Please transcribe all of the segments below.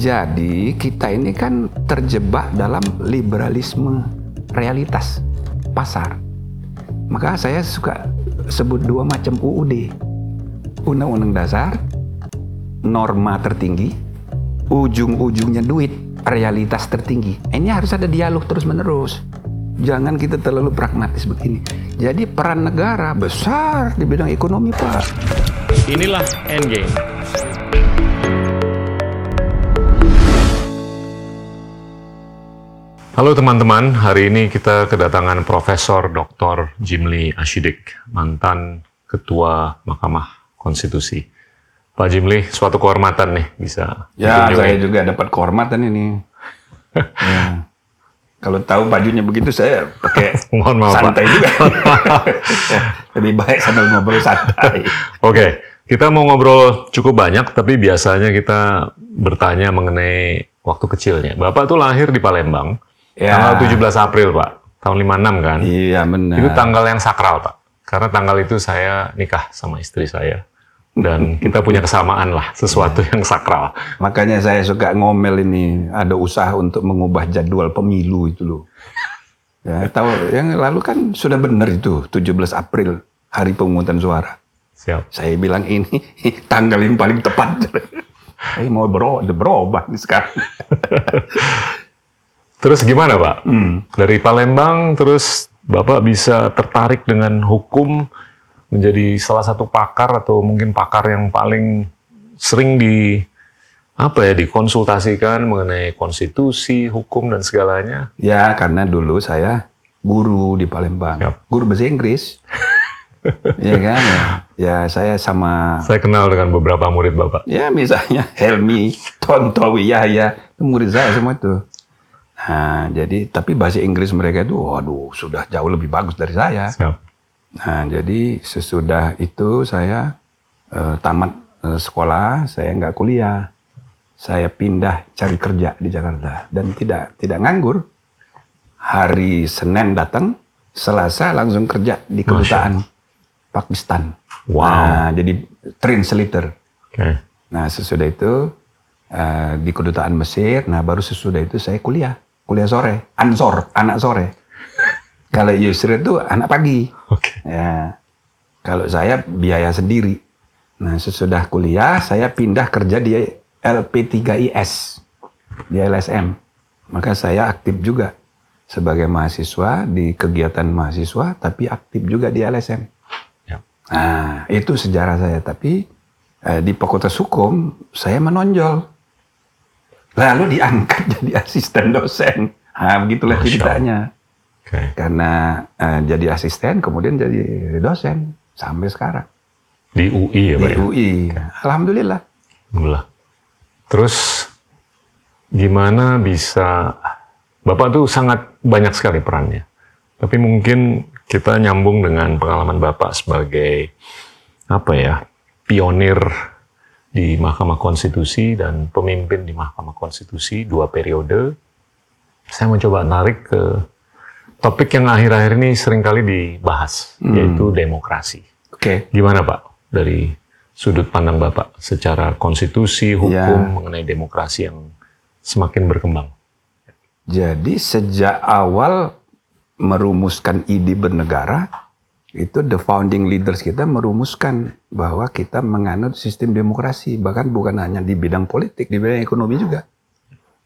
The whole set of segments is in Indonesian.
Jadi kita ini kan terjebak dalam liberalisme realitas pasar. Maka saya suka sebut dua macam UUD. Undang-undang dasar, norma tertinggi, ujung-ujungnya duit, realitas tertinggi. Ini harus ada dialog terus-menerus. Jangan kita terlalu pragmatis begini. Jadi peran negara besar di bidang ekonomi, Pak. Inilah Endgame. Halo teman-teman, hari ini kita kedatangan Profesor Dr. Jimli Ashidik, mantan Ketua Mahkamah Konstitusi. Pak Jimli, suatu kehormatan nih bisa. Ya, dikunjungi. saya juga dapat kehormatan ini. ya. Kalau tahu bajunya begitu saya pakai Mohon maaf, Pak. santai juga. Lebih baik sambil ngobrol santai. Oke, kita mau ngobrol cukup banyak, tapi biasanya kita bertanya mengenai waktu kecilnya. Bapak tuh lahir di Palembang, Ya. tanggal 17 April, Pak. Tahun 56 kan? Iya benar. Itu tanggal yang sakral, Pak. Karena tanggal itu saya nikah sama istri saya. Dan kita punya kesamaan lah, sesuatu yang sakral. Makanya saya suka ngomel ini ada usaha untuk mengubah jadwal pemilu itu loh. Ya, tahu yang lalu kan sudah benar itu 17 April hari pemungutan suara. Siap. Saya bilang ini tanggal yang paling tepat. Saya mau bero, berubah nih sekarang. Terus gimana, Pak? Hmm. Dari Palembang, terus Bapak bisa tertarik dengan hukum menjadi salah satu pakar atau mungkin pakar yang paling sering di apa ya dikonsultasikan mengenai konstitusi, hukum dan segalanya. Ya, karena dulu saya guru di Palembang. Yap. Guru bahasa Inggris. Iya kan? Ya. ya, saya sama Saya kenal dengan beberapa murid Bapak. ya misalnya Helmi, Tontowi, Yahya, itu murid saya semua itu. Nah, jadi tapi bahasa Inggris mereka itu waduh sudah jauh lebih bagus dari saya. Siap. Nah, jadi sesudah itu saya eh, tamat eh, sekolah, saya nggak kuliah. Saya pindah cari kerja di Jakarta dan tidak tidak nganggur. Hari Senin datang, Selasa langsung kerja di kedutaan Pakistan. Wow. Nah, jadi translator. Oke. Nah, sesudah itu eh, di kedutaan Mesir. Nah, baru sesudah itu saya kuliah, kuliah sore, ansor, anak sore. Kalau Yusri itu anak pagi. Oke. Ya. Kalau saya biaya sendiri. Nah, sesudah kuliah saya pindah kerja di LP3IS di LSM. Maka saya aktif juga sebagai mahasiswa di kegiatan mahasiswa tapi aktif juga di LSM. Ya. Nah, itu sejarah saya tapi eh, di Fakultas Hukum saya menonjol. Lalu diangkat jadi asisten dosen. Nah, begitulah Masya ceritanya Oke. karena eh, jadi asisten kemudian jadi dosen sampai sekarang Di UI ya, di Pak. ya? UI. Alhamdulillah. Alhamdulillah. Terus gimana bisa Bapak tuh sangat banyak sekali perannya. Tapi mungkin kita nyambung dengan pengalaman Bapak sebagai apa ya? pionir di Mahkamah Konstitusi dan pemimpin di Mahkamah Konstitusi dua periode. Saya mencoba narik ke topik yang akhir-akhir ini sering kali dibahas, yaitu demokrasi. Oke. Gimana Pak dari sudut pandang Bapak secara konstitusi, hukum Ya. mengenai demokrasi yang semakin berkembang? Jadi sejak awal merumuskan ide bernegara itu the founding leaders kita merumuskan bahwa kita menganut sistem demokrasi bahkan bukan hanya di bidang politik di bidang ekonomi juga.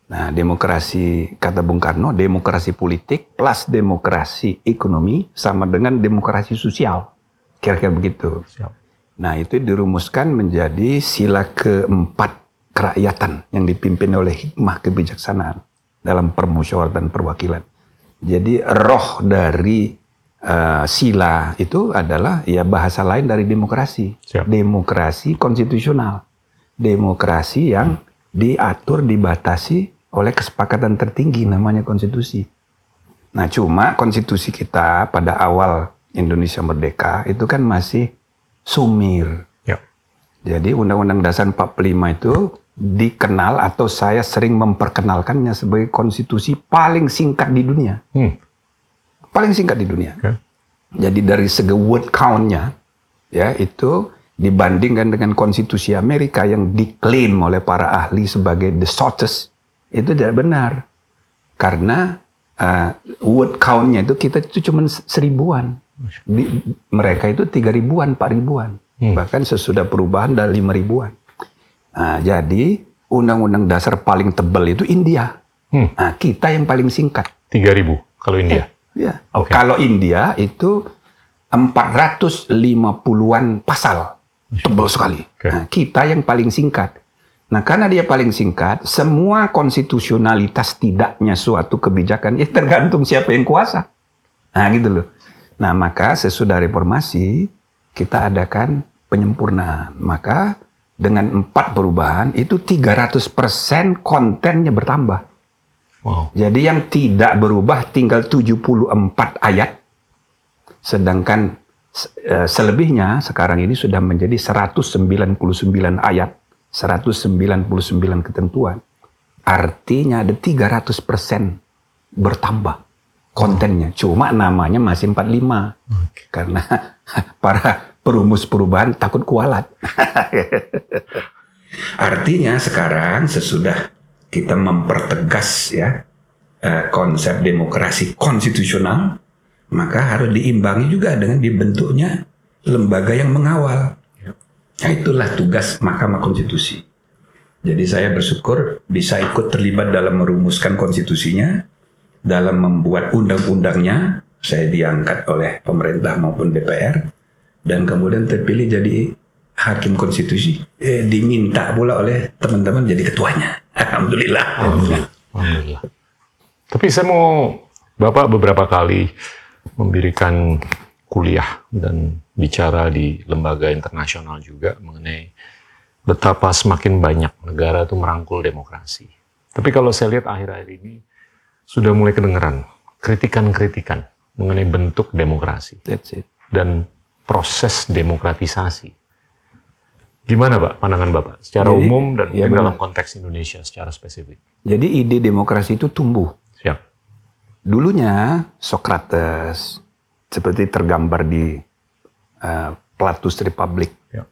Nah, demokrasi kata Bung Karno, demokrasi politik plus demokrasi ekonomi sama dengan demokrasi sosial. Kira-kira begitu. Siap. Nah, itu dirumuskan menjadi sila keempat kerakyatan yang dipimpin oleh hikmah kebijaksanaan dalam permusyawaratan perwakilan. Jadi roh dari eh, sila itu adalah ya bahasa lain dari demokrasi. Siap. Demokrasi konstitusional. Demokrasi yang diatur, dibatasi oleh kesepakatan tertinggi namanya konstitusi. Nah, cuma konstitusi kita pada awal Indonesia merdeka itu kan masih sumir. Ya. Jadi Undang-Undang Dasar 45 itu dikenal atau saya sering memperkenalkannya sebagai konstitusi paling singkat di dunia. Hmm. Paling singkat di dunia. Oke. Jadi dari segi word count-nya ya itu dibandingkan dengan konstitusi Amerika yang diklaim oleh para ahli sebagai the shortest itu tidak benar karena uh, word count-nya itu kita itu cuma seribuan di, mereka itu tiga ribuan empat ribuan Hmm. bahkan sesudah perubahan dari lima ribuan Nah, jadi undang-undang dasar paling tebal itu India Hmm. nah, kita yang paling singkat 3000 kalau India. Ya. Oke. Kalau India itu 450-an pasal. Tebal sekali. Oke. Nah, kita yang paling singkat. Nah, karena dia paling singkat, semua konstitusionalitas tidaknya suatu kebijakan ya tergantung siapa yang kuasa. Nah, gitu loh. Nah, maka sesudah reformasi kita adakan penyempurnaan. Maka dengan empat perubahan itu 300% kontennya bertambah. Wow. Jadi yang tidak berubah tinggal 74 ayat. Sedangkan eh, selebihnya sekarang ini sudah menjadi 199 ayat, 199 ketentuan. Artinya ada 300% bertambah kontennya. Cuma namanya masih 45. Karena para perumus perubahan takut kualat. Artinya sekarang sesudah kita mempertegas ya eh, konsep demokrasi konstitusional, maka harus diimbangi juga dengan dibentuknya lembaga yang mengawal. Nah, itulah tugas Mahkamah Konstitusi. Jadi saya bersyukur bisa ikut terlibat dalam merumuskan konstitusinya, dalam membuat undang-undangnya. Saya diangkat oleh pemerintah maupun DPR, dan kemudian terpilih jadi hakim konstitusi. Eh, diminta pula oleh teman-teman jadi ketuanya. Alhamdulillah. Alhamdulillah. Tapi saya mau Bapak beberapa kali memberikan kuliah dan bicara di lembaga internasional juga mengenai betapa semakin banyak negara itu merangkul demokrasi. Tapi kalau saya lihat akhir-akhir ini sudah mulai kedengeran kritikan-kritikan mengenai bentuk demokrasi That's it. dan proses demokratisasi. Gimana Pak pandangan Bapak secara Jadi, umum dan ya mungkin benar. dalam konteks Indonesia secara spesifik? Jadi ide demokrasi itu tumbuh. Siap. Dulunya Socrates seperti tergambar di eh, Platus Republic. Ya.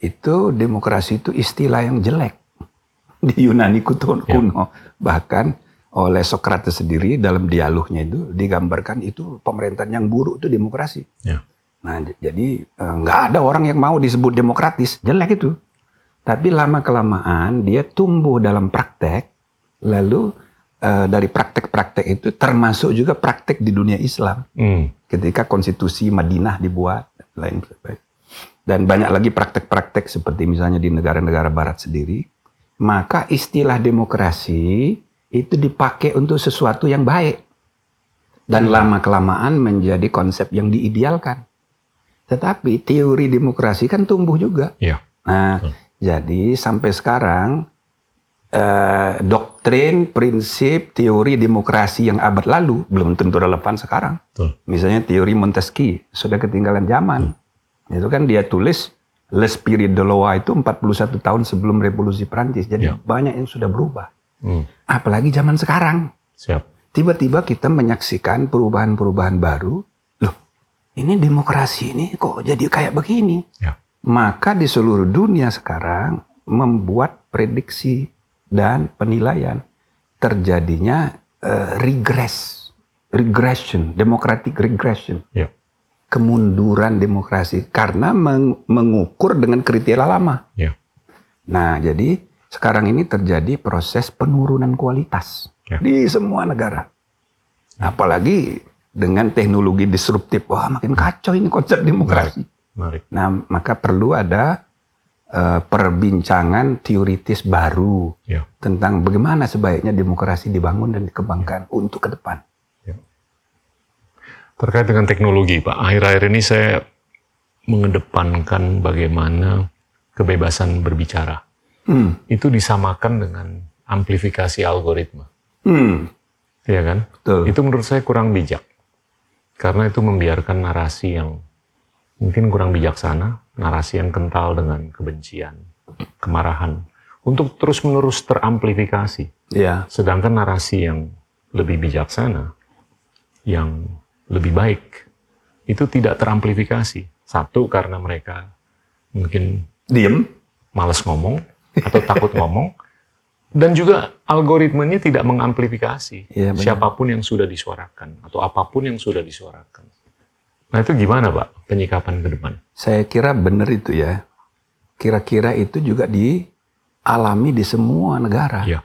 Itu demokrasi itu istilah yang jelek di Yunani kuno. Ya. Bahkan oleh Socrates sendiri dalam dialognya itu digambarkan itu pemerintahan yang buruk itu demokrasi. Ya. Nah, jadi eh, nggak ada orang yang mau disebut demokratis, jelek itu. Tapi lama kelamaan dia tumbuh dalam praktek, lalu eh, dari praktek-praktek itu termasuk juga praktek di dunia Islam. Hmm. Ketika konstitusi Madinah dibuat, lain dan banyak lagi praktek-praktek seperti misalnya di negara-negara Barat sendiri, maka istilah demokrasi itu dipakai untuk sesuatu yang baik dan lama kelamaan menjadi konsep yang diidealkan. Tetapi teori demokrasi kan tumbuh juga. Ya. Nah, jadi sampai sekarang eh, doktrin, prinsip, teori demokrasi yang abad lalu belum tentu relevan sekarang. Betul. Misalnya teori Montesquieu sudah ketinggalan zaman. Itu kan dia tulis L'Esprit de Loi itu 41 tahun sebelum revolusi Prancis. Jadi Ya. banyak yang sudah berubah. Hmm. Apalagi zaman sekarang. Siap. Tiba-tiba kita menyaksikan perubahan-perubahan baru. Ini demokrasi ini kok jadi kayak begini? Ya. Maka di seluruh dunia sekarang membuat prediksi dan penilaian terjadinya eh, regress, regression, democratic regression, Ya. kemunduran demokrasi karena meng- mengukur dengan kriteria lama. Ya. Nah, jadi sekarang ini terjadi proses penurunan kualitas Ya. di semua negara. Apalagi dengan teknologi disruptif, wah makin kacau ini konsep demokrasi. Menarik. Nah, maka perlu ada eh, perbincangan teoritis baru Ya. tentang bagaimana sebaiknya demokrasi dibangun dan dikembangkan untuk ke depan. Terkait dengan teknologi, Pak, akhir-akhir ini saya mengedepankan bagaimana kebebasan berbicara. Hmm. Itu disamakan dengan amplifikasi algoritma. Hmm. Iya kan? Betul. Itu menurut saya kurang bijak. Karena itu membiarkan narasi yang mungkin kurang bijaksana, narasi yang kental dengan kebencian, kemarahan, untuk terus-menerus teramplifikasi. Ya, Sedangkan narasi yang lebih bijaksana, yang lebih baik, itu tidak teramplifikasi. Satu, karena mereka mungkin Diem. malas ngomong atau takut ngomong dan juga algoritmanya tidak mengamplifikasi Iya, benar. siapa pun yang sudah disuarakan atau apa pun yang sudah disuarakan. Nah itu gimana Pak penyikapan ke depan? Saya kira benar itu ya. Kira-kira itu juga dialami di semua negara. Iya.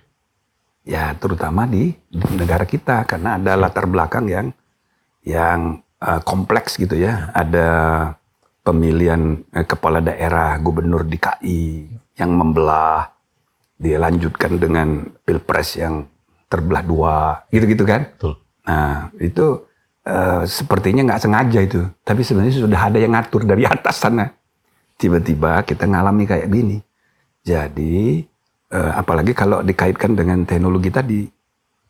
Ya, terutama di, di negara kita karena ada latar belakang yang yang eh, kompleks gitu ya. Ada pemilihan eh, kepala daerah, gubernur DKI yang membelah, dilanjutkan dengan pilpres yang terbelah dua, gitu-gitu kan. Betul. Nah, itu eh, sepertinya nggak sengaja itu. Tapi sebenarnya sudah ada yang ngatur dari atas sana. Tiba-tiba kita ngalami kayak gini. Jadi, eh, apalagi kalau dikaitkan dengan teknologi tadi,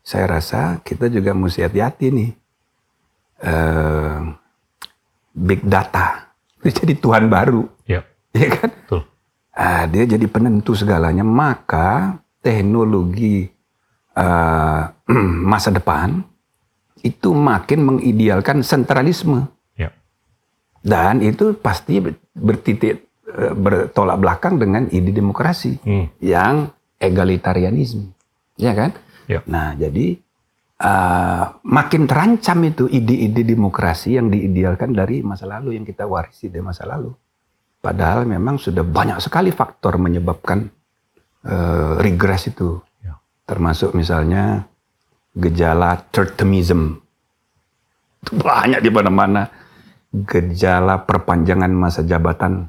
saya rasa kita juga mesti hati-hati nih. Eh, big data. Itu jadi Tuhan baru. Ya, Ya kan? betul. Ah, dia jadi penentu segalanya. Maka teknologi eh, masa depan itu makin mengidealkan sentralisme Ya, dan itu pasti bertitik eh, bertolak belakang dengan ide demokrasi Hmm. yang egalitarianisme, ya kan? Ya. Nah, jadi eh, makin terancam itu ide-ide demokrasi yang diidealkan dari masa lalu yang kita warisi dari masa lalu. Padahal memang sudah banyak sekali faktor menyebabkan eh, regres itu. Ya. Termasuk misalnya gejala third termism. Itu banyak di mana-mana. Gejala perpanjangan masa jabatan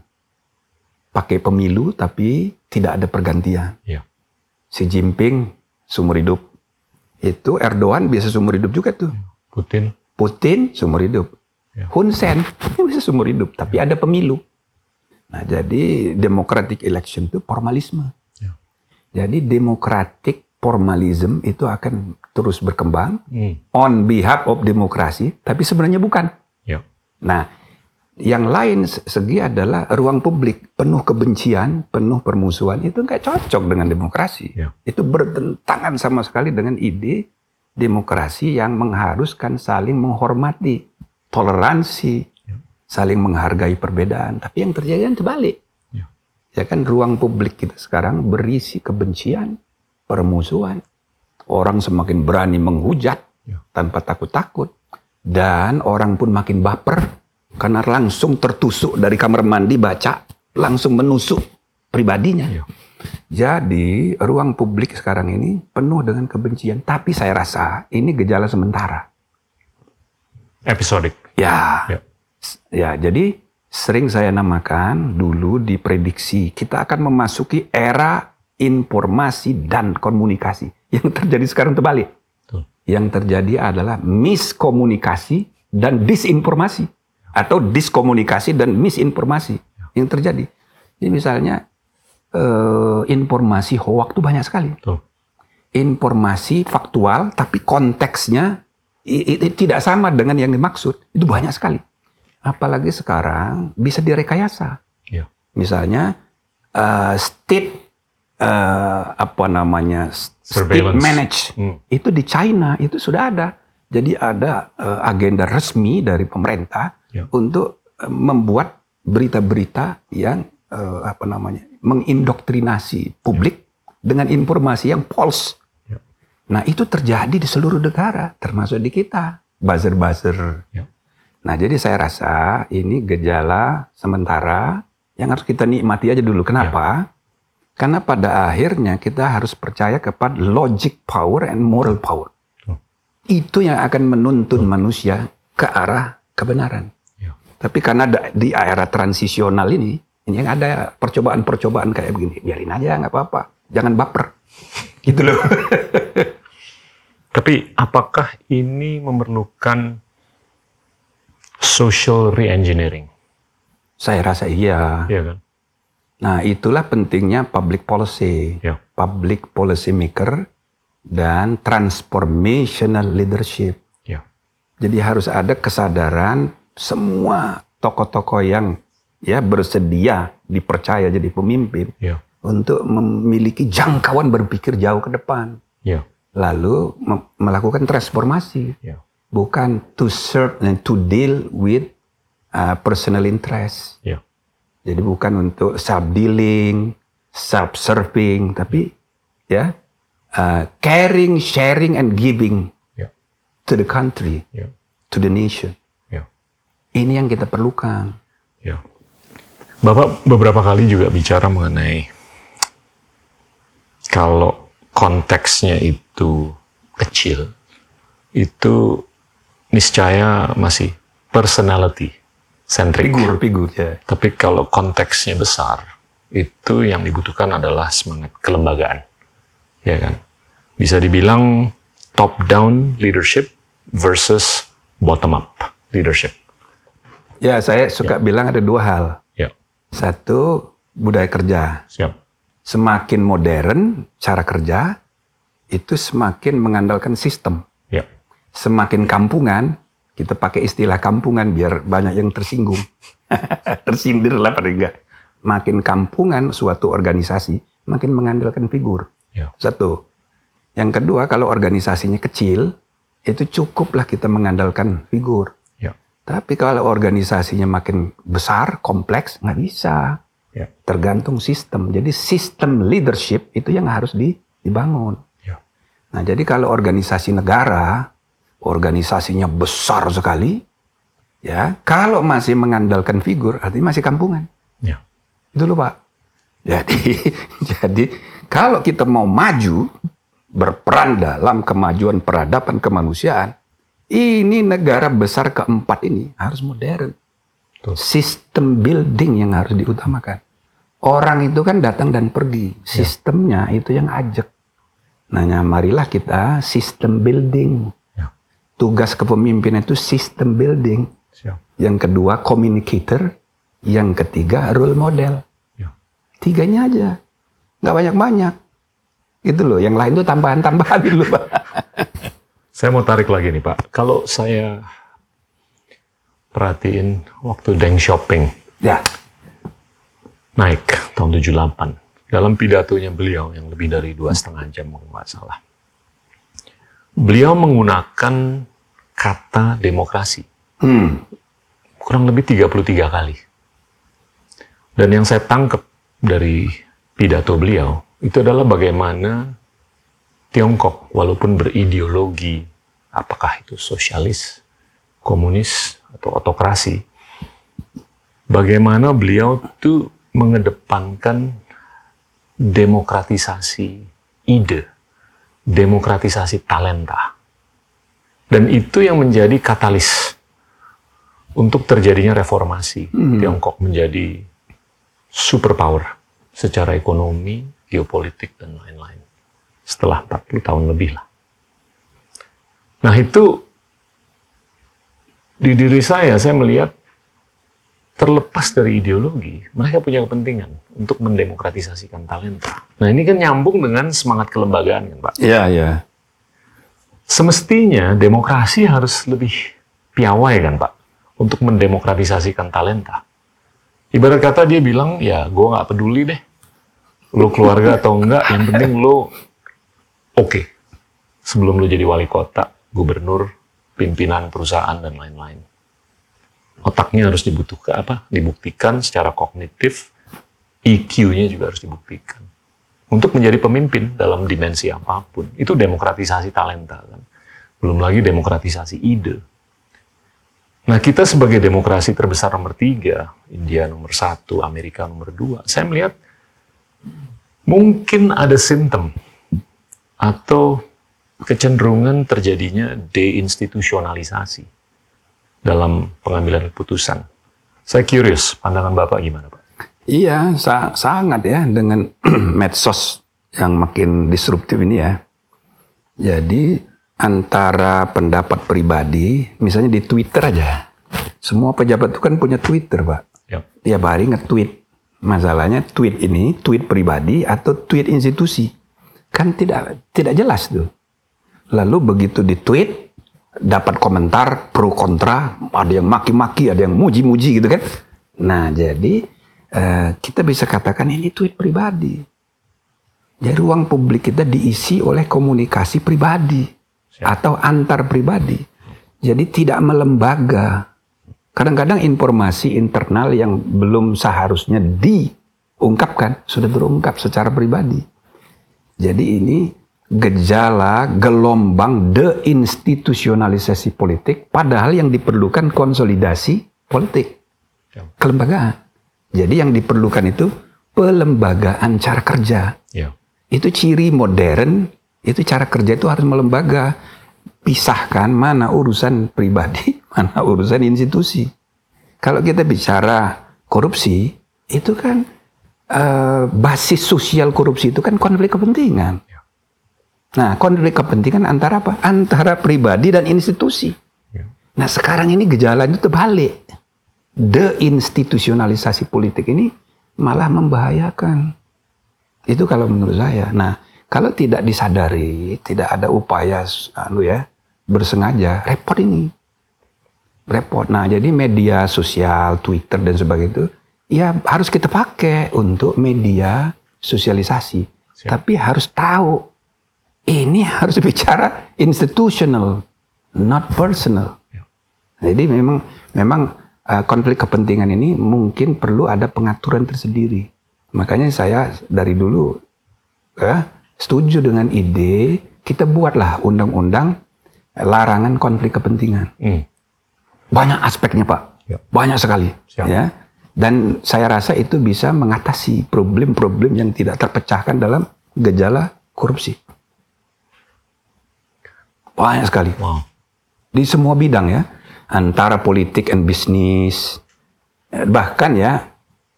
pakai pemilu tapi tidak ada pergantian. ya, Xi Jinping seumur hidup. Itu Erdogan biasa seumur hidup juga tuh. Putin. Putin seumur hidup. Ya. Hun Sen bisa seumur hidup, tapi ada pemilu. Nah, jadi democratic election itu formalisme. Ya. Jadi democratic formalism itu akan terus berkembang Hmm. on behalf of demokrasi, tapi sebenarnya bukan. Ya, Nah, yang lain se- segi adalah ruang publik penuh kebencian, penuh permusuhan itu nggak cocok dengan demokrasi. Ya. Itu bertentangan sama sekali dengan ide demokrasi yang mengharuskan saling menghormati, toleransi, saling menghargai perbedaan. Tapi yang terjadi kan terbalik. Ya. Ya kan ruang publik kita sekarang berisi kebencian, permusuhan. Orang semakin berani menghujat Ya. tanpa takut-takut. Dan orang pun makin baper karena langsung tertusuk dari kamar mandi baca, langsung menusuk pribadinya. Ya. Jadi ruang publik sekarang ini penuh dengan kebencian. Tapi saya rasa ini gejala sementara. episodik. Ya, Ya. Ya jadi sering saya namakan dulu diprediksi kita akan memasuki era informasi dan komunikasi. Yang terjadi sekarang terbalik. Betul. Yang terjadi adalah miskomunikasi dan disinformasi atau diskomunikasi dan misinformasi yang terjadi. Jadi misalnya eh, informasi hoax itu banyak sekali Betul. informasi faktual tapi konteksnya i- i- tidak sama dengan yang dimaksud itu banyak sekali apalagi sekarang bisa direkayasa Ya. misalnya eh, state eh, apa namanya state manage Hmm. itu di China itu sudah ada jadi ada eh, agenda resmi dari pemerintah Ya. untuk membuat berita-berita yang eh, apa namanya mengindoktrinasi publik dengan informasi yang false. Ya. Nah itu terjadi di seluruh negara, termasuk di kita, buzzer-buzzer. Ya. Nah jadi saya rasa ini gejala sementara yang harus kita nikmati aja dulu. Kenapa? Karena pada akhirnya kita harus percaya kepada logic power and moral power. Betul. Itu yang akan menuntun manusia ke arah kebenaran. Ya. Tapi karena di era transisional ini, ini yang ada percobaan-percobaan kayak begini, biarin aja nggak apa-apa, jangan baper, gitu loh. Tapi apakah ini memerlukan social re-engineering? Saya rasa iya. Iya kan? Nah itulah pentingnya public policy, Ya. public policy maker dan transformational leadership. Ya. Jadi harus ada kesadaran semua tokoh-tokoh yang ya bersedia dipercaya jadi pemimpin Ya. untuk memiliki jangkauan berpikir jauh ke depan. Ya. Lalu melakukan transformasi, Ya. Bukan to serve and to deal with uh, personal interest. Ya. Jadi bukan untuk self dealing, self serving, tapi ya uh, caring, sharing, and giving Ya. to the country, Ya. to the nation. Ya. Ini yang kita perlukan. Ya. Bapak beberapa kali juga bicara mengenai kalau konteksnya itu kecil, itu niscaya masih personality centric. Figur, figur ya. Tapi kalau konteksnya besar, itu yang dibutuhkan adalah semangat kelembagaan. Ya kan? Bisa dibilang top down leadership versus bottom up leadership. Ya, saya suka bilang ada dua hal. Ya, Satu, budaya kerja. siap. Semakin modern cara kerja, itu semakin mengandalkan sistem. Semakin kampungan, kita pakai istilah kampungan biar banyak yang tersinggung. Tersindir lah paling enggak. Makin kampungan suatu organisasi, makin mengandalkan figur. ya, Satu. Yang kedua, kalau organisasinya kecil, itu cukuplah kita mengandalkan figur. ya, Tapi kalau organisasinya makin besar, kompleks, nggak bisa. ya, Tergantung sistem. Jadi sistem leadership itu yang harus di- dibangun. ya, Nah, jadi kalau organisasi negara, organisasinya besar sekali, ya, kalau masih mengandalkan figur, artinya masih kampungan. ya, Itu loh Pak. Jadi, jadi kalau kita mau maju, berperan dalam kemajuan peradaban kemanusiaan, ini negara besar keempat ini harus modern. Betul. Sistem building yang harus diutamakan. Orang itu kan datang dan pergi. Sistemnya itu yang ajak. Nah, marilah kita sistem building. Tugas kepemimpinan itu sistem building. siap. Yang kedua communicator. Yang ketiga role model. Ya, Tiganya aja. Nggak banyak-banyak. Gitu loh. Yang lain tuh tambahan-tambahan dulu Pak. Saya mau tarik lagi nih Pak. Kalau saya perhatiin waktu Deng Shopping Ya. naik tahun 78 dalam pidatonya beliau yang lebih dari dua setengah jam kalau nggak salah. Beliau menggunakan kata demokrasi Hmm. kurang lebih 33 kali. Dan yang saya tangkap dari pidato beliau itu adalah bagaimana Tiongkok walaupun berideologi apakah itu sosialis, komunis atau otokrasi, bagaimana beliau tuh mengedepankan demokratisasi ide, demokratisasi talenta. Dan itu yang menjadi katalis untuk terjadinya reformasi. Tiongkok menjadi superpower secara ekonomi, geopolitik, dan lain-lain. Setelah 40 tahun lebih lah. Nah itu di diri saya, saya melihat terlepas dari ideologi, mereka punya kepentingan untuk mendemokratisasikan talenta. Nah ini kan nyambung dengan semangat kelembagaan kan Pak. Iya, iya. Semestinya demokrasi harus lebih piawai kan Pak, untuk mendemokratisasikan talenta. Ibarat kata dia bilang, ya gue nggak peduli deh, lo keluarga atau enggak, yang penting lo oke. Sebelum lo jadi wali kota, gubernur, pimpinan perusahaan dan lain-lain. Otaknya harus dibutuhkan apa? Dibuktikan secara kognitif, EQ-nya juga harus dibuktikan untuk menjadi pemimpin dalam dimensi apa pun. Itu demokratisasi talenta kan. Belum lagi demokratisasi ide. Nah kita sebagai demokrasi terbesar nomor tiga, India nomor satu, Amerika nomor dua, saya melihat mungkin ada simptom atau kecenderungan terjadinya deinstitusionalisasi dalam pengambilan keputusan. Saya curious, pandangan Bapak gimana Pak? Iya, sa- sangat ya dengan medsos yang makin disruptif ini ya. Jadi antara pendapat pribadi, misalnya di Twitter aja. Semua pejabat itu kan punya Twitter, Pak. Ya, Tiap hari nge-tweet. Masalahnya tweet ini tweet pribadi atau tweet institusi. Kan tidak tidak jelas tuh. Lalu begitu di-tweet dapat komentar pro kontra, ada yang maki-maki, ada yang muji-muji gitu kan. Nah, jadi eh, kita bisa katakan ini tweet pribadi. Jadi ruang publik kita diisi oleh komunikasi pribadi Siap. atau antar pribadi. Jadi tidak melembaga. Kadang-kadang informasi internal yang belum seharusnya diungkapkan sudah terungkap secara pribadi. Jadi ini gejala gelombang deinstitusionalisasi politik padahal yang diperlukan konsolidasi politik. Kelembagaan. Jadi yang diperlukan itu pelembagaan cara kerja. Ya. Itu ciri modern, itu cara kerja itu harus melembaga. Pisahkan mana urusan pribadi, mana urusan institusi. Kalau kita bicara korupsi, itu kan eh, basis sosial korupsi itu kan konflik kepentingan. Ya. Nah, konflik kepentingan antara apa? Antara pribadi dan institusi. Ya. Nah, sekarang ini gejalanya terbalik. Deinstitusionalisasi politik ini malah membahayakan. Itu kalau menurut saya. Nah, kalau tidak disadari, tidak ada upaya anu ya, bersengaja, repot ini. Repot. Nah, jadi media sosial, Twitter dan sebagainya itu ya harus kita pakai untuk media sosialisasi. Siap. Tapi harus tahu ini harus bicara institutional, not personal. Ya. Jadi memang memang uh, konflik kepentingan ini mungkin perlu ada pengaturan tersendiri. Makanya saya dari dulu eh, setuju dengan ide kita buatlah undang-undang larangan konflik kepentingan. Hmm. Banyak aspeknya pak, Ya. banyak sekali. Siap. Ya. Dan saya rasa itu bisa mengatasi problem-problem yang tidak terpecahkan dalam gejala korupsi. Banyak sekali Wow. di semua bidang ya, antara politik and bisnis, Eh, bahkan ya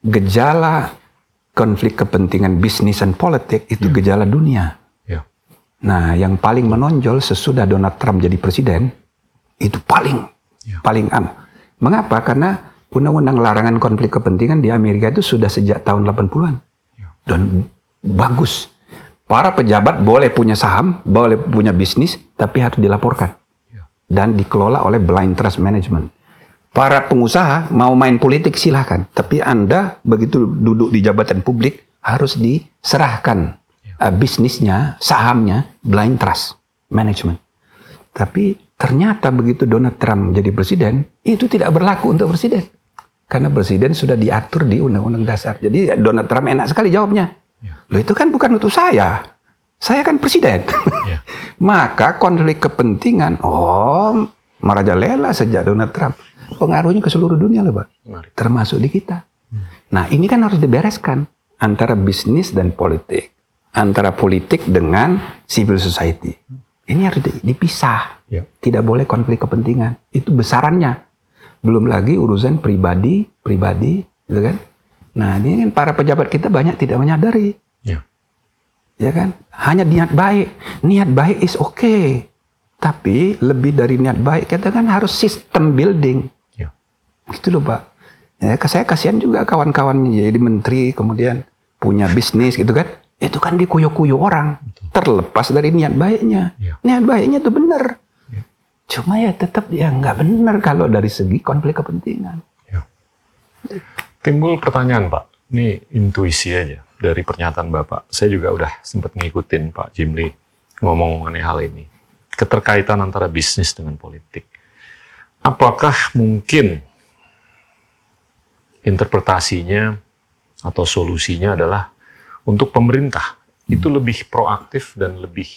gejala konflik kepentingan bisnis dan politik itu gejala dunia. Ya. Nah, yang paling menonjol sesudah Donald Trump jadi presiden itu paling Ya. paling anu. Mengapa? Karena undang-undang larangan konflik kepentingan di Amerika itu sudah sejak tahun 80-an. Ya. Dan bagus. Para pejabat boleh punya saham, boleh punya bisnis, tapi harus dilaporkan. Dan dikelola oleh blind trust management. Para pengusaha mau main politik silahkan, tapi Anda begitu duduk di jabatan publik harus diserahkan uh, bisnisnya, sahamnya, blind trust management. Tapi ternyata begitu Donald Trump jadi presiden, itu tidak berlaku untuk presiden. Karena presiden sudah diatur di undang-undang dasar. Jadi Donald Trump enak sekali jawabnya. Ya. Loh itu kan bukan untuk saya. Saya kan presiden. Maka konflik kepentingan, oh merajalela sejak Donald Trump. Pengaruhnya ke seluruh dunia loh, Pak. Termasuk di kita. Nah ini kan harus dibereskan antara bisnis dan politik. Antara politik dengan civil society. Ini harus di- dipisah. Ya. Tidak boleh konflik kepentingan. Itu besarannya. Belum lagi urusan pribadi, pribadi, gitu kan? Nah, ini kan para pejabat kita banyak tidak menyadari, Ya. Ya kan? Hanya niat baik. Niat baik is okay. Tapi lebih dari niat baik, kita kan harus sistem building. Ya. Gitu loh Pak. Ya, saya kasihan juga kawan-kawan jadi menteri, kemudian punya bisnis gitu kan. Itu kan dikuyu-kuyu orang. Terlepas dari niat baiknya. Ya. Niat baiknya itu benar. Ya. Cuma ya tetap ya nggak benar kalau dari segi konflik kepentingan. Ya. Timbul pertanyaan Pak, ini intuisi aja dari pernyataan Bapak. Saya juga udah sempat ngikutin Pak Jimli ngomong mengenai hal ini. Keterkaitan antara bisnis dengan politik. Apakah mungkin interpretasinya atau solusinya adalah untuk pemerintah itu lebih proaktif dan lebih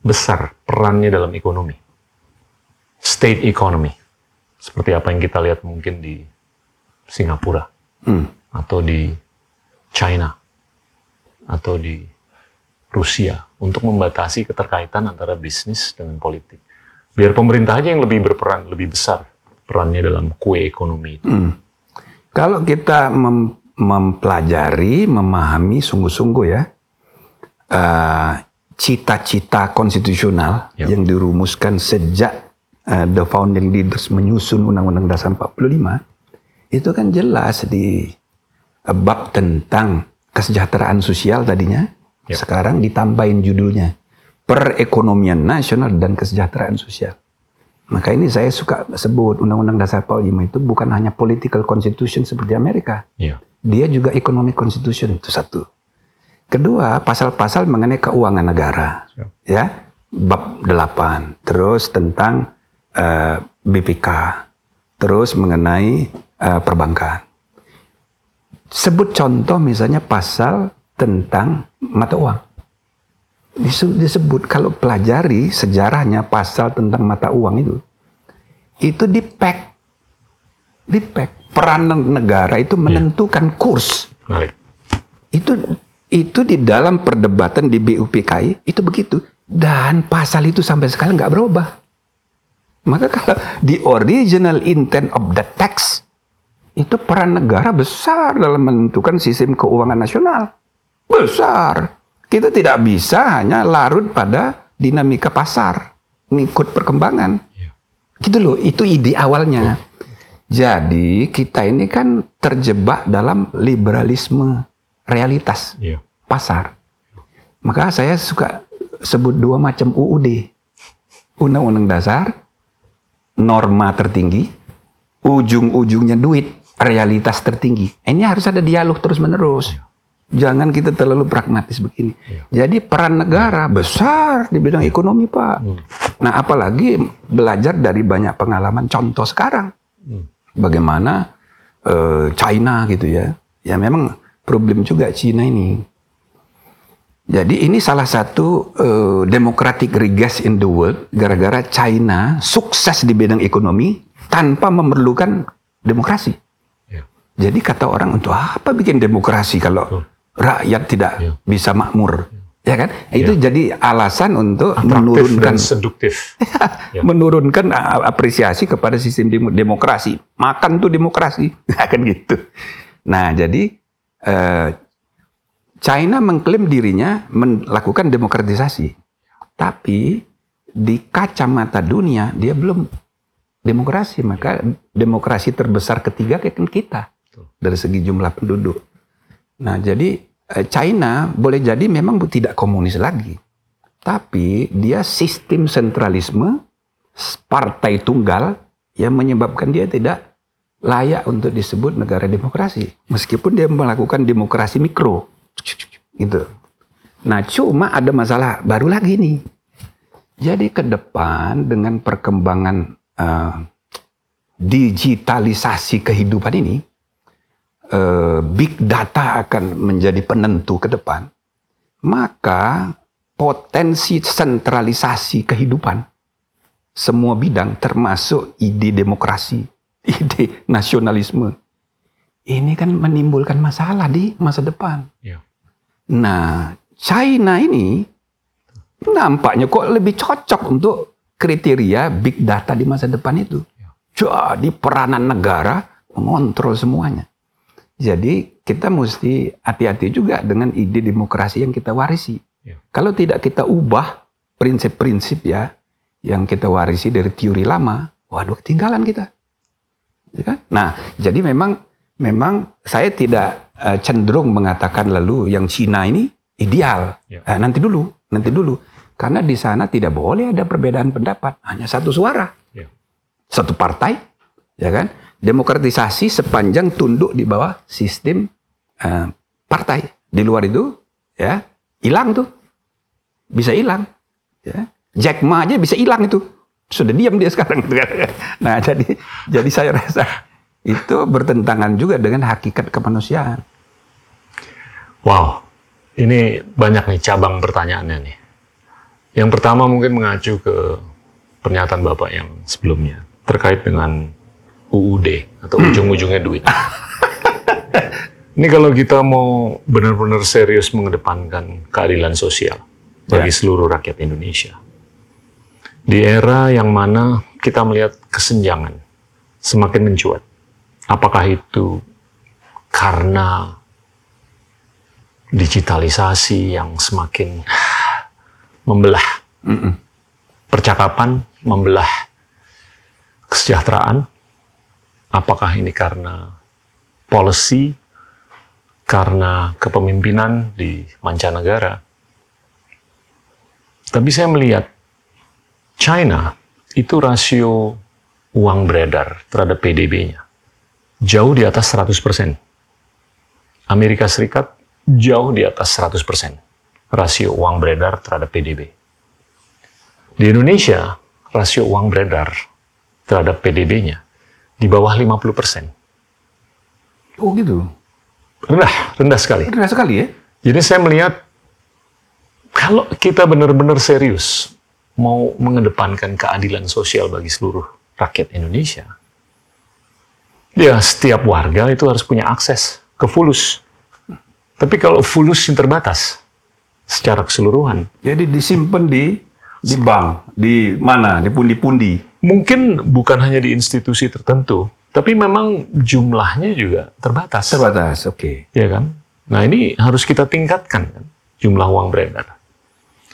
besar perannya dalam ekonomi. State economy. Seperti apa yang kita lihat mungkin di Singapura Hmm. atau di China atau di Rusia untuk membatasi keterkaitan antara bisnis dengan politik. Biar pemerintah aja yang lebih berperan, lebih besar perannya dalam kue ekonomi itu. Hmm. Kalau kita mem- mempelajari, memahami sungguh-sungguh ya eh, cita-cita konstitusional Ya. yang dirumuskan sejak eh, the founding leaders menyusun Undang-Undang Dasar 45 itu kan jelas di eh, bab tentang kesejahteraan sosial tadinya Ya. sekarang ditambahin judulnya perekonomian nasional dan kesejahteraan sosial. Maka ini saya suka sebut Undang-Undang Dasar 45 itu bukan hanya political constitution seperti Amerika. Iya. Dia juga economic constitution itu satu. Kedua, pasal-pasal mengenai keuangan negara. Siap. Ya, bab 8. Terus tentang eh, BPK. terus mengenai uh, perbankan. Sebut contoh misalnya pasal tentang mata uang. Disebut kalau pelajari sejarahnya pasal tentang mata uang itu, itu di pack, di pack. Peran negara itu menentukan kurs. Baik. Itu itu di dalam perdebatan di BUPKI itu begitu dan pasal itu sampai sekarang nggak berubah. Maka kalau di original intent of the text itu peran negara besar dalam menentukan sistem keuangan nasional. Besar. Kita tidak bisa hanya larut pada dinamika pasar, ngikut perkembangan. Ya. Gitu loh, itu ide awalnya. Jadi kita ini kan terjebak dalam liberalisme realitas Ya. pasar. Maka saya suka sebut dua macam UUD. Undang-undang dasar, norma tertinggi, ujung-ujungnya duit, realitas tertinggi. Ini harus ada dialog terus-menerus. Jangan kita terlalu pragmatis begini. Jadi peran negara besar di bidang ekonomi, Pak. Nah, apalagi belajar dari banyak pengalaman contoh sekarang. Bagaimana eh, China gitu ya. Ya memang problem juga China ini. Jadi ini salah satu eh, democratic regas in the world gara-gara China sukses di bidang ekonomi tanpa memerlukan demokrasi. Ya. Jadi kata orang untuk apa bikin demokrasi kalau rakyat tidak Ya. bisa makmur, ya kan? Itu jadi alasan untuk Atraktif menurunkan seduktif. Ya. menurunkan apresiasi kepada sistem demo- demokrasi. Makan tuh demokrasi, kan gitu. Nah, jadi eh, China mengklaim dirinya melakukan demokratisasi, tapi di kacamata dunia dia belum demokrasi. Maka demokrasi terbesar ketiga kan kita dari segi jumlah penduduk. Nah, jadi eh, China boleh jadi memang tidak komunis lagi. Tapi dia sistem sentralisme partai tunggal yang menyebabkan dia tidak layak untuk disebut negara demokrasi. Meskipun dia melakukan demokrasi mikro. Gitu. Nah, cuma ada masalah baru lagi nih. Jadi ke depan dengan perkembangan eh, digitalisasi kehidupan ini, eh, big data akan menjadi penentu ke depan, maka potensi sentralisasi kehidupan semua bidang termasuk ide demokrasi, ide nasionalisme. Ini kan menimbulkan masalah di masa depan. Ya. Nah, China ini nampaknya kok lebih cocok untuk kriteria big data di masa depan itu. Jadi peranan negara mengontrol semuanya. Jadi kita mesti hati-hati juga dengan ide demokrasi yang kita warisi. Ya. Kalau tidak kita ubah prinsip-prinsip ya yang kita warisi dari teori lama, waduh ketinggalan kita. Ya kan? Nah, jadi memang memang saya tidak eh, cenderung mengatakan lalu yang Cina ini ideal. Ya. Eh, nanti dulu, nanti dulu. Karena di sana tidak boleh ada perbedaan pendapat, hanya satu suara Ya. satu partai, ya kan? Demokratisasi sepanjang tunduk di bawah sistem eh, partai. Di luar itu, ya hilang tuh, bisa hilang. Ya. Jack Ma aja bisa hilang itu, sudah diam dia sekarang. kan. Nah jadi jadi saya rasa itu bertentangan juga dengan hakikat kemanusiaan. Wow, ini banyak nih cabang pertanyaannya nih. Yang pertama mungkin mengacu ke pernyataan Bapak yang sebelumnya terkait dengan UUD atau ujung-ujungnya duit. Ini kalau kita mau benar-benar serius mengedepankan keadilan sosial bagi Ya. seluruh rakyat Indonesia. Di era yang mana kita melihat kesenjangan semakin mencuat. Apakah itu karena digitalisasi yang semakin membelah percakapan, membelah kesejahteraan. Apakah ini karena policy, karena kepemimpinan di mancanegara? Tapi saya melihat China itu rasio uang beredar terhadap PDB-nya jauh di atas 100%. Amerika Serikat jauh di atas 100% rasio uang beredar terhadap PDB. Di Indonesia, rasio uang beredar terhadap PDB-nya di bawah 50%. Oh gitu. Rendah, rendah sekali. Rendah sekali ya. Jadi saya melihat kalau kita benar-benar serius mau mengedepankan keadilan sosial bagi seluruh rakyat Indonesia, ya setiap warga itu harus punya akses ke fulus. Tapi kalau fulus yang terbatas secara keseluruhan, Jadi disimpan di di bank, di mana, di pundi-pundi. mungkin bukan hanya di institusi tertentu, tapi memang jumlahnya juga terbatas. Terbatas, oke. ya kan? Nah ini harus kita tingkatkan kan, jumlah uang beredar.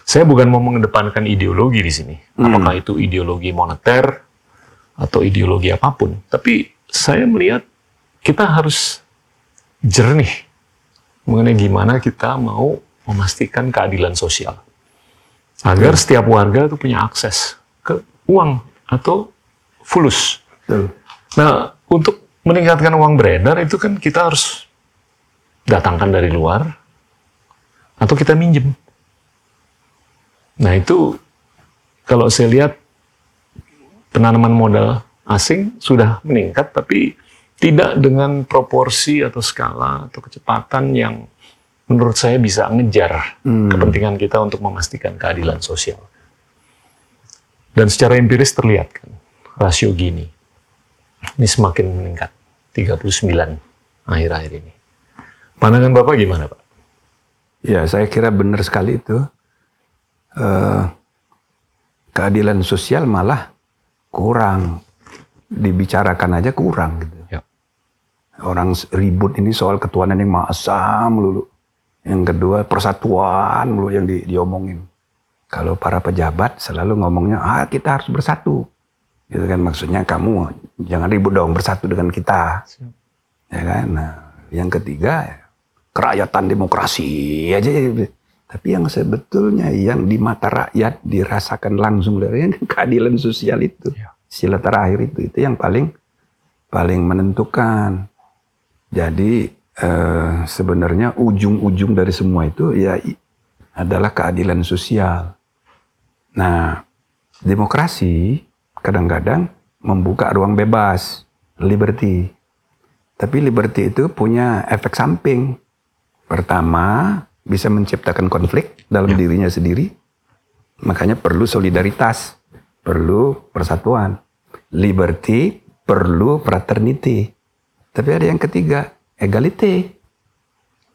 Saya bukan mau mengedepankan ideologi di sini, apakah itu ideologi moneter atau ideologi apa pun, tapi saya melihat kita harus jernih mengenai gimana kita mau memastikan keadilan sosial agar setiap warga itu punya akses ke uang atau fulus. Betul. Nah, untuk meningkatkan uang beredar itu kan kita harus datangkan dari luar atau kita minjem. Nah, itu kalau saya lihat penanaman modal asing sudah meningkat tapi tidak dengan proporsi atau skala atau kecepatan yang menurut saya bisa ngejar kepentingan kita untuk memastikan keadilan sosial. Dan secara empiris terlihat kan, rasio gini ini semakin meningkat 39 akhir-akhir ini. Pandangan Bapak gimana, Pak? Ya, saya kira benar sekali itu. Eh, keadilan sosial malah kurang dibicarakan aja kurang gitu. Ya. Orang ribut ini soal ketuhanan yang maha esa melulu. Yang kedua persatuan melulu yang di, diomongin. Kalau para pejabat selalu ngomongnya, ah kita harus bersatu. Gitu kan maksudnya kamu jangan ribut dong bersatu dengan kita. Ya kan. Nah, yang ketiga kerakyatan demokrasi aja. Tapi yang sebetulnya yang di mata rakyat dirasakan langsung dari yang keadilan sosial itu. Ya. Sila terakhir itu itu yang paling paling menentukan. Jadi eh, sebenarnya ujung-ujung dari semua itu ya adalah keadilan sosial. Nah, demokrasi kadang-kadang membuka ruang bebas, liberty. Tapi liberty itu punya efek samping. Pertama, bisa menciptakan konflik dalam dirinya sendiri. Makanya perlu solidaritas, perlu persatuan. Liberty perlu fraternity. Tapi ada yang ketiga, egality.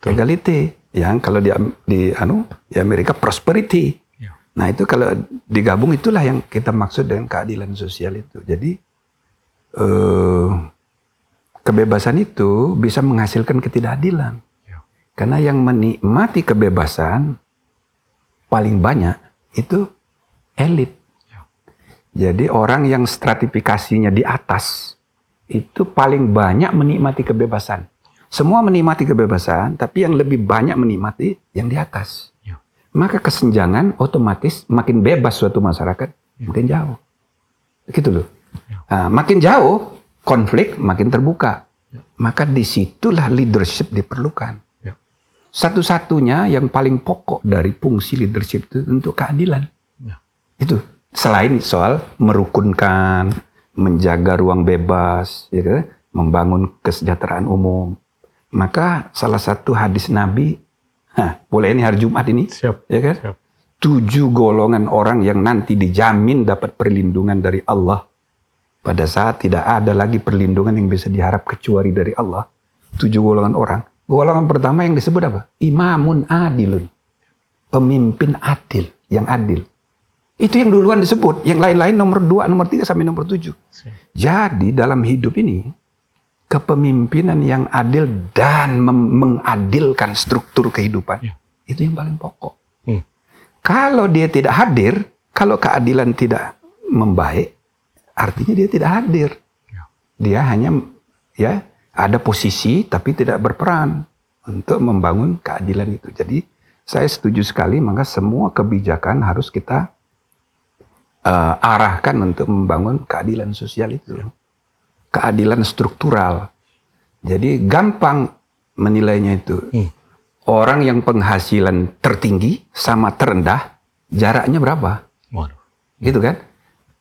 Egality yang kalau di di anu di Amerika prosperity. Ya. Nah, itu kalau digabung itulah yang kita maksud dengan keadilan sosial itu. Jadi eh kebebasan itu bisa menghasilkan ketidakadilan. Ya. Karena yang menikmati kebebasan paling banyak itu elit. Ya. Jadi orang yang stratifikasinya di atas itu paling banyak menikmati kebebasan. Semua menikmati kebebasan, tapi yang lebih banyak menikmati yang di atas. Ya. Maka kesenjangan otomatis makin bebas suatu masyarakat, makin jauh. Gitu loh. Nah, makin jauh, konflik makin terbuka. Maka di situlah leadership diperlukan. Ya. Satu-satunya yang paling pokok dari fungsi leadership itu untuk keadilan. Ya. Itu selain soal merukunkan, menjaga ruang bebas, ya kan? membangun kesejahteraan umum. Maka salah satu hadis Nabi, hah, boleh ini hari Jumat ini, Siap. ya kan? Siap. Tujuh golongan orang yang nanti dijamin dapat perlindungan dari Allah pada saat tidak ada lagi perlindungan yang bisa diharap kecuali dari Allah. Tujuh golongan orang. Golongan pertama yang disebut apa? Imamun adilun. Pemimpin adil, yang adil. Itu yang duluan disebut. Yang lain-lain nomor dua, nomor tiga, sampai nomor tujuh. Jadi dalam hidup ini, kepemimpinan yang adil dan mengadilkan struktur kehidupan, Ya. itu yang paling pokok. Hmm. Kalau dia tidak hadir, kalau keadilan tidak membaik, artinya dia tidak hadir. Ya. Dia hanya ya ada posisi tapi tidak berperan untuk membangun keadilan itu. Jadi saya setuju sekali maka semua kebijakan harus kita eh, arahkan untuk membangun keadilan sosial itu. Keadilan struktural. Jadi gampang menilainya itu. Hmm. Orang yang penghasilan tertinggi sama terendah jaraknya berapa? Waduh. Gitu kan?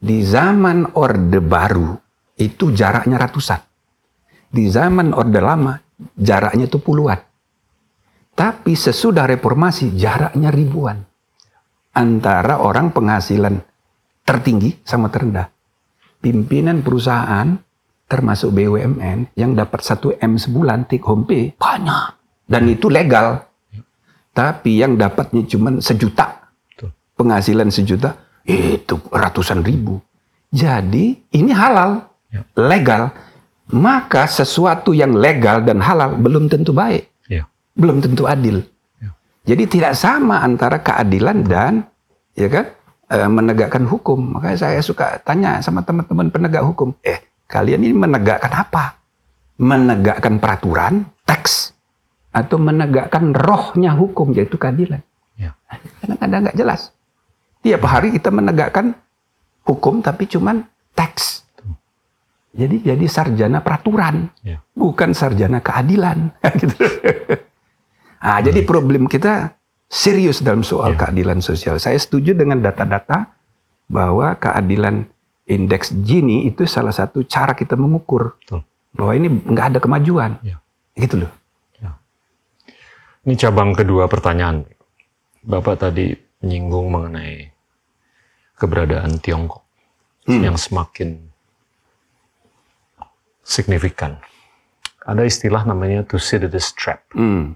Di zaman Orde Baru itu jaraknya ratusan. Di zaman Orde Lama jaraknya itu puluhan. Tapi sesudah reformasi jaraknya ribuan. Antara orang penghasilan tertinggi sama terendah. Pimpinan perusahaan termasuk BUMN yang dapat 1 M sebulan take home pay banyak. Dan itu legal. Tapi yang dapatnya cuma sejuta. Betul. Penghasilan sejuta itu ratusan ribu. Jadi ini halal, Ya. legal. Maka sesuatu yang legal dan halal belum tentu baik Ya. belum tentu adil. Ya. Jadi tidak sama antara keadilan dan ya kan eh, menegakkan hukum. Makanya saya suka tanya sama teman-teman penegak hukum, eh kalian ini menegakkan apa? Menegakkan peraturan, teks, atau menegakkan rohnya hukum yaitu keadilan? Ya. Kadang-kadang nggak jelas. Tiap hari kita menegakkan hukum tapi cuman teks. Jadi jadi sarjana peraturan Ya. bukan sarjana keadilan. gitu. ah, jadi problem kita serius dalam soal Ya. keadilan sosial. Saya setuju dengan data-data bahwa keadilan indeks Gini itu salah satu cara kita mengukur Betul. bahwa ini nggak ada kemajuan. Ya. Gitu loh. Ini cabang kedua pertanyaan. Bapak tadi menyinggung mengenai keberadaan Tiongkok Hmm. yang semakin signifikan. Ada istilah namanya Thucydides trap. Hmm.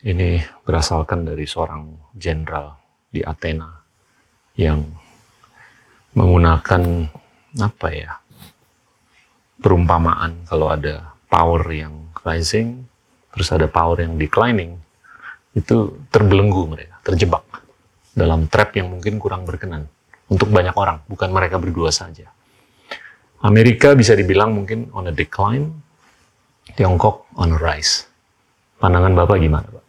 Ini berasalkan dari seorang jenderal di Athena yang menggunakan apa ya perumpamaan kalau ada power yang rising terus ada power yang declining itu terbelenggu mereka terjebak dalam trap yang mungkin kurang berkenan untuk banyak orang bukan mereka berdua saja. Amerika bisa dibilang mungkin on a decline Tiongkok on a rise. Pandangan bapak gimana pak?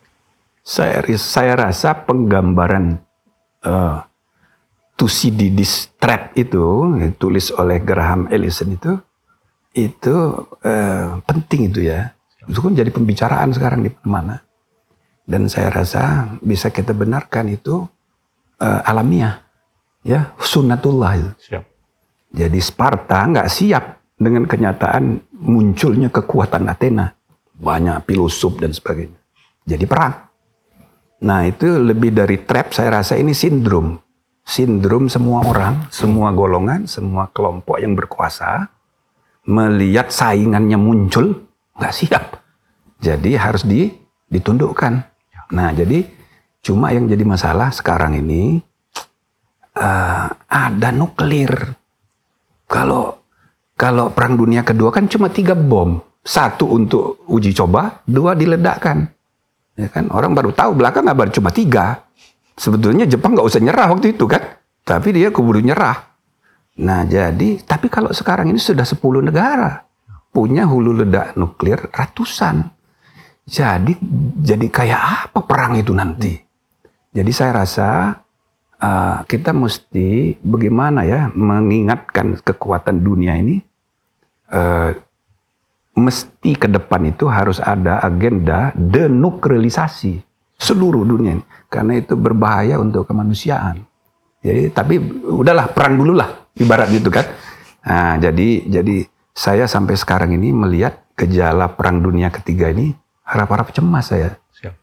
Saya saya rasa penggambaran uh, Thucydides trap itu ditulis oleh Graham Allison itu itu eh, penting itu ya. Itu kan jadi pembicaraan sekarang di mana. Dan saya rasa bisa kita benarkan itu eh, alamiah, ya sunnatullah itu. siap Jadi Sparta nggak siap dengan kenyataan munculnya kekuatan Athena. Banyak filosof dan sebagainya. Jadi perang. Nah itu lebih dari trap saya rasa ini sindrom. Sindrom semua orang, semua golongan, semua kelompok yang berkuasa melihat saingannya muncul nggak siap. Jadi harus di, ditundukkan. Nah jadi cuma yang jadi masalah sekarang ini eh, ada nuklir. Kalau kalau perang dunia kedua kan cuma tiga bom, satu untuk uji coba, dua diledakkan. Ya kan orang baru tahu belakang baru cuma tiga. Sebetulnya Jepang nggak usah nyerah waktu itu kan, tapi dia keburu nyerah. Nah jadi, tapi kalau sekarang ini sudah 10 negara punya hulu ledak nuklir ratusan. Jadi jadi kayak apa perang itu nanti? Jadi saya rasa uh, kita mesti bagaimana ya mengingatkan kekuatan dunia ini uh, mesti ke depan itu harus ada agenda denuklerisasi seluruh dunia ini. karena itu berbahaya untuk kemanusiaan. Jadi tapi udahlah perang dulu lah ibarat gitu kan. Nah, jadi jadi saya sampai sekarang ini melihat gejala perang dunia ketiga ini harap-harap cemas saya. siap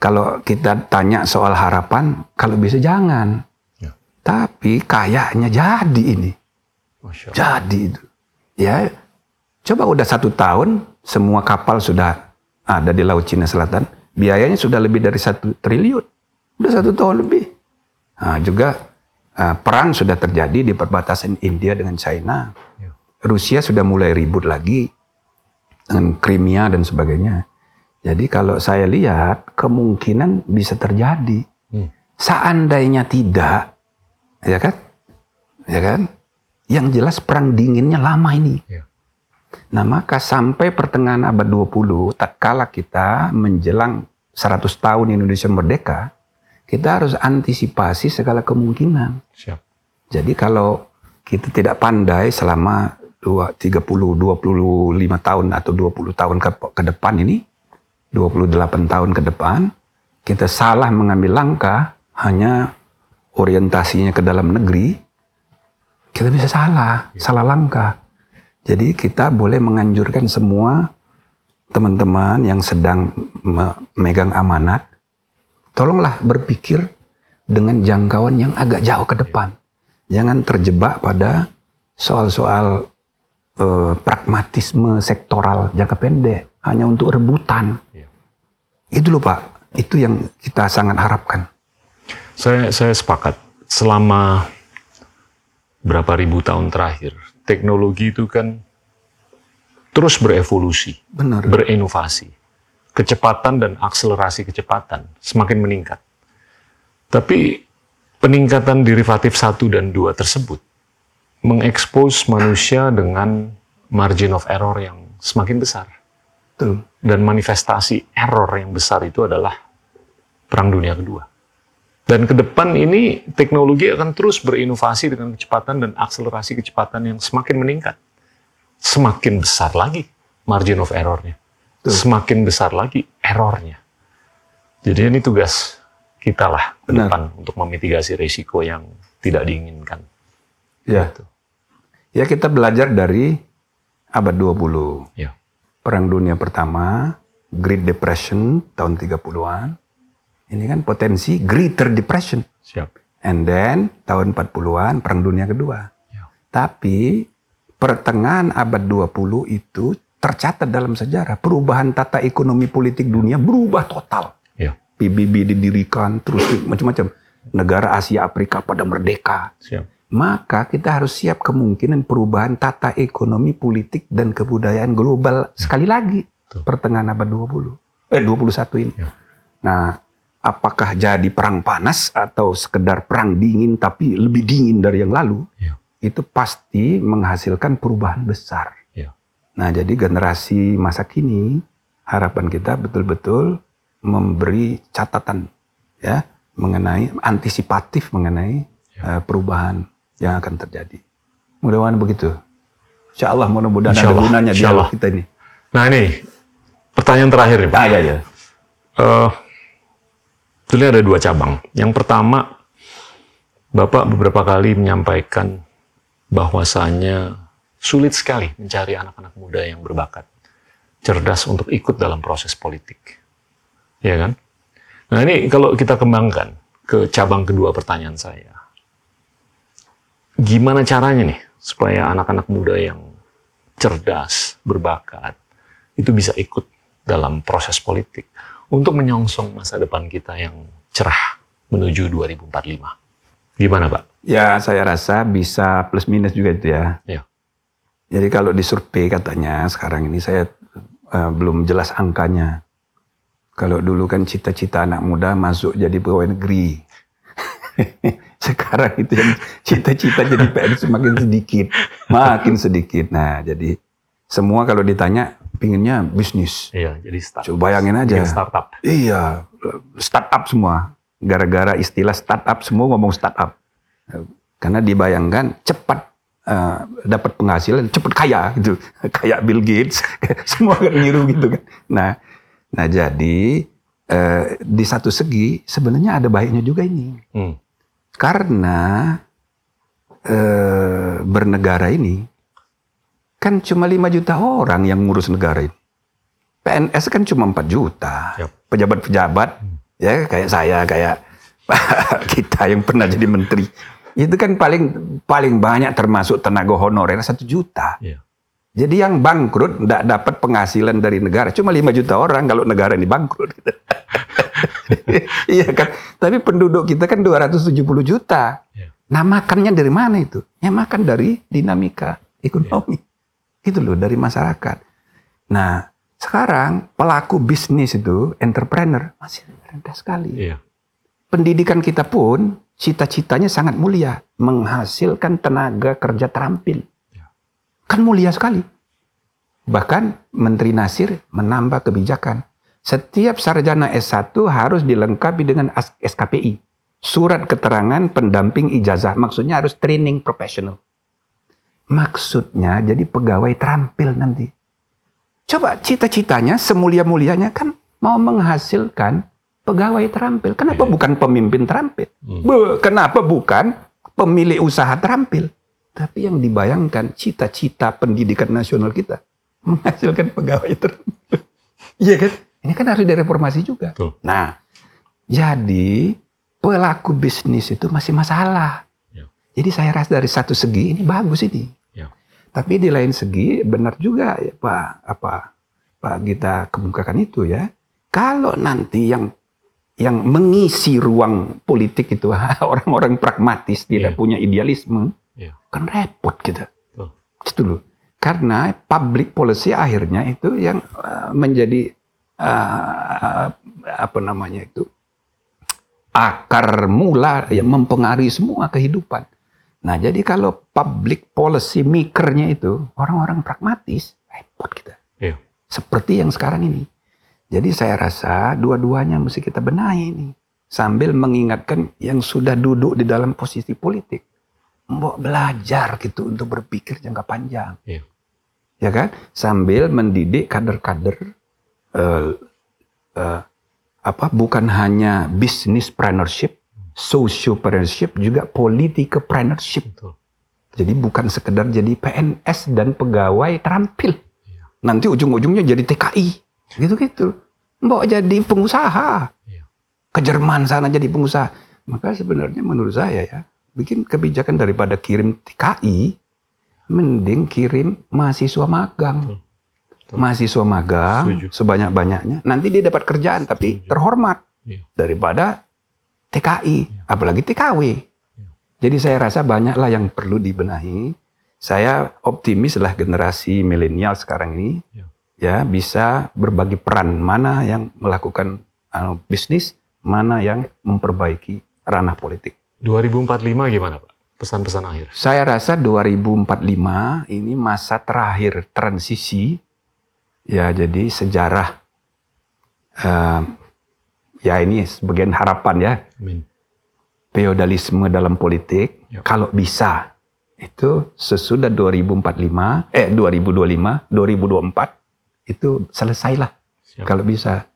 Kalau kita tanya soal harapan, kalau bisa jangan. Ya. Tapi kayaknya jadi ini. Masya Allah. Jadi itu. Ya, coba udah satu tahun, semua kapal sudah ada di Laut Cina Selatan. Biayanya sudah lebih dari satu triliun. Udah satu tahun lebih. Nah, juga ah, perang sudah terjadi di perbatasan India dengan China. Ya. Rusia sudah mulai ribut lagi dengan Crimea dan sebagainya. Jadi kalau saya lihat kemungkinan bisa terjadi. Hmm. Seandainya tidak, ya kan? Ya kan? Yang jelas perang dinginnya lama ini. Ya. Nah, maka sampai pertengahan abad 20, tatkala kita menjelang 100 tahun Indonesia merdeka, kita harus antisipasi segala kemungkinan. siap Jadi kalau kita tidak pandai selama dua- 30, 25 tahun atau 20 tahun ke, ke depan ini, 28 tahun ke depan, kita salah mengambil langkah hanya orientasinya ke dalam negeri, kita bisa salah, salah langkah. Jadi kita boleh menganjurkan semua teman-teman yang sedang memegang amanat, tolonglah berpikir dengan jangkauan yang agak jauh ke depan. Jangan terjebak pada soal-soal eh, pragmatisme sektoral jangka pendek hanya untuk rebutan. Iya. Itu loh Pak, itu yang kita sangat harapkan. Saya saya sepakat. Selama berapa ribu tahun terakhir, teknologi itu kan terus berevolusi, Benar. berinovasi. Kecepatan dan akselerasi kecepatan semakin meningkat. Tapi peningkatan derivatif satu dan dua tersebut mengekspos manusia dengan margin of error yang semakin besar. Betul. Dan manifestasi error yang besar itu adalah Perang Dunia Kedua. Dan ke depan ini teknologi akan terus berinovasi dengan kecepatan dan akselerasi kecepatan yang semakin meningkat. Semakin besar lagi margin of errornya. Semakin besar lagi errornya. Jadi ini tugas kita lah ke Benar. depan untuk memitigasi risiko yang tidak diinginkan. Ya. Gitu. Ya kita belajar dari abad 20. Ya. Perang Dunia Pertama, Great Depression tahun 30-an. Ini kan potensi Greater Depression. Siap. And then tahun 40-an Perang Dunia Kedua. Ya. Tapi pertengahan abad 20 itu tercatat dalam sejarah perubahan tata ekonomi politik dunia berubah total. Ya. PBB didirikan terus macam-macam. Negara Asia Afrika pada merdeka. Siap. Maka kita harus siap kemungkinan perubahan tata ekonomi politik dan kebudayaan global sekali lagi Betul. pertengahan abad 20. Eh 21 ini. Ya. Nah, apakah jadi perang panas atau sekedar perang dingin tapi lebih dingin dari yang lalu? Ya. Itu pasti menghasilkan perubahan besar. Ya. Nah, jadi generasi masa kini harapan kita betul-betul memberi catatan ya mengenai antisipatif mengenai Ya. eh, perubahan yang akan terjadi. Mudah-mudahan begitu. Insya Allah mudah-mudahan ada gunanya dialog Allah. kita ini. Nah ini pertanyaan terakhir nih Pak. Ya, ya. Eh, sebetulnya ada dua cabang. Yang pertama, Bapak beberapa kali menyampaikan bahwasanya sulit sekali mencari anak-anak muda yang berbakat, cerdas untuk ikut dalam proses politik. Ya kan? Nah ini kalau kita kembangkan ke cabang kedua pertanyaan saya. Gimana caranya nih supaya anak-anak muda yang cerdas, berbakat, itu bisa ikut dalam proses politik untuk menyongsong masa depan kita yang cerah menuju 2045. Gimana, Pak? Ya, saya rasa bisa plus minus juga itu ya. Ya. Jadi kalau di survei katanya sekarang ini saya eh, belum jelas angkanya. Kalau dulu kan cita-cita anak muda masuk jadi pegawai negeri. sekarang itu yang cita-cita jadi PNS semakin sedikit, makin sedikit. Nah, jadi semua kalau ditanya pinginnya bisnis. Iya, jadi start. Coba bayangin aja. bikin startup. Iya, startup semua. Gara-gara istilah startup semua ngomong startup. Karena dibayangkan cepat eh, dapat penghasilan, cepat kaya gitu. Kayak Bill Gates, semua kan niru gitu kan. Nah, nah jadi eh, di satu segi sebenarnya ada baiknya juga ini. Hmm. Karena eh, bernegara ini kan cuma 5 juta orang yang ngurus negara ini. PNS kan cuma 4 juta. Pejabat-pejabat ya kayak saya kayak kita yang pernah jadi menteri. Itu kan paling paling banyak termasuk tenaga honorer satu juta. Iya. Jadi yang bangkrut tidak dapat penghasilan dari negara cuma 5 juta orang kalau negara ini bangkrut. gitu. iya kan? Tapi penduduk kita kan 270 juta. Iya. Nah makannya dari mana itu? Ya makan dari dinamika ekonomi. Itu loh dari masyarakat. Nah sekarang pelaku bisnis itu entrepreneur masih rendah sekali. Iya. Pendidikan kita pun cita-citanya sangat mulia, menghasilkan tenaga kerja terampil. Ya. Kan mulia sekali. Bahkan Menteri Nasir menambah kebijakan. Setiap sarjana S1 harus dilengkapi dengan SKPI. Surat keterangan pendamping ijazah. Maksudnya harus training profesional. Maksudnya jadi pegawai terampil nanti. Coba cita-citanya semulia-mulianya kan mau menghasilkan pegawai terampil. Kenapa Iya. bukan pemimpin terampil? Hmm. Bu- Kenapa bukan pemilik usaha terampil? Tapi yang dibayangkan cita-cita pendidikan nasional kita menghasilkan pegawai tertentu. Iya kan? Ini kan harus direformasi juga. Betul. Nah, jadi pelaku bisnis itu masih masalah. Ya. Jadi saya rasa dari satu segi ini bagus ini. Ya. Tapi di lain segi benar juga ya Pak apa Pak kita kemukakan itu ya. Kalau nanti yang yang mengisi ruang politik itu orang-orang pragmatis tidak Iya. punya idealisme, Iya. kan repot kita. Betul. Gitu loh. Karena public policy akhirnya itu yang uh, menjadi uh, apa namanya itu akar mula yang mempengaruhi semua kehidupan. Nah, jadi kalau public policy makernya itu orang-orang pragmatis, repot kita. Iya. Seperti yang sekarang ini. Jadi saya rasa dua-duanya mesti kita benahi ini. Sambil mengingatkan yang sudah duduk di dalam posisi politik. Mbok belajar gitu untuk berpikir jangka panjang. Iya. Ya kan? Sambil mendidik kader-kader eh, eh, apa bukan hanya businesspreneurship, sociopreneurship, juga politikepreneurship. Betul. Jadi bukan sekedar jadi PNS dan pegawai terampil. Iya. Nanti ujung-ujungnya jadi TKI. Gitu-gitu. Mbok jadi pengusaha. Iya. Ke Jerman sana jadi pengusaha. Maka sebenarnya menurut saya ya, bikin kebijakan daripada kirim TKI, mending kirim mahasiswa magang. Betul. Betul. Mahasiswa magang sebanyak-banyaknya. Nanti dia dapat kerjaan tapi Setuju. terhormat Iya. daripada TKI, apalagi TKW. Jadi saya rasa banyaklah yang perlu dibenahi. Saya optimis lah generasi milenial sekarang ini Ya. bisa berbagi peran mana yang melakukan uh, bisnis, mana yang memperbaiki ranah politik. 2045 gimana Pak? Pesan-pesan akhir. Saya rasa 2045 ini masa terakhir transisi ya jadi sejarah eh, ya ini sebagian harapan ya Amin. feodalisme dalam politik Ya. kalau bisa itu sesudah 2045 eh 2025 2024 itu selesailah Siap. kalau bisa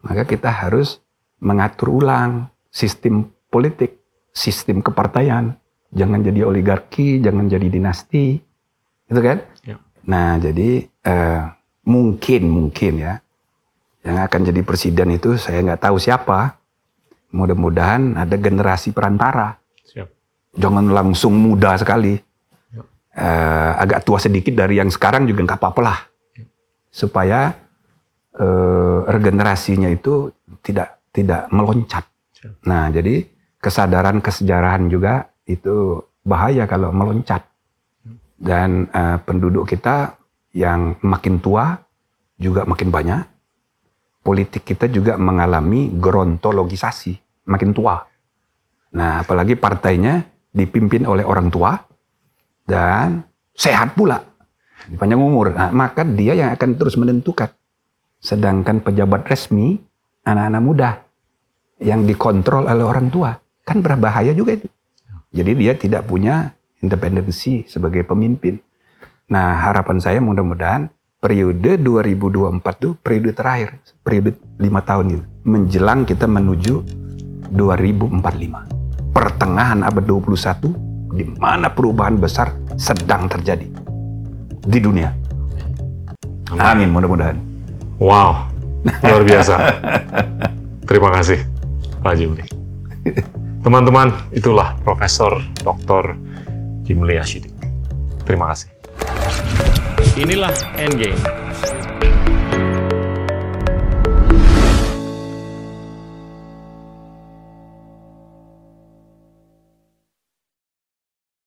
maka kita harus mengatur ulang sistem politik sistem kepartaian jangan jadi oligarki jangan jadi dinasti itu kan Ya. nah jadi eh, mungkin mungkin ya yang akan jadi presiden itu saya nggak tahu siapa mudah-mudahan ada generasi perantara Siap. jangan langsung muda sekali. Ya. Eh, agak tua sedikit dari yang sekarang juga nggak apa-apa lah. Supaya eh, regenerasinya itu tidak tidak meloncat. Siap. Nah, jadi kesadaran kesejarahan juga itu bahaya kalau meloncat. Dan eh, penduduk kita yang makin tua juga makin banyak. Politik kita juga mengalami gerontologisasi, makin tua. Nah, apalagi partainya dipimpin oleh orang tua dan sehat pula, panjang umur. Nah, maka dia yang akan terus menentukan. Sedangkan pejabat resmi, anak-anak muda yang dikontrol oleh orang tua, kan berbahaya juga itu. Jadi dia tidak punya independensi sebagai pemimpin. Nah, harapan saya mudah-mudahan periode 2024 itu periode terakhir, periode lima tahun itu, menjelang kita menuju 2045 pertengahan abad 21 di mana perubahan besar sedang terjadi di dunia. Amin mudah-mudahan. Wow, luar biasa. Terima kasih, Pak Jimli. Teman-teman, itulah Profesor Dr. Jimli Ashidik. Terima kasih. Inilah Endgame,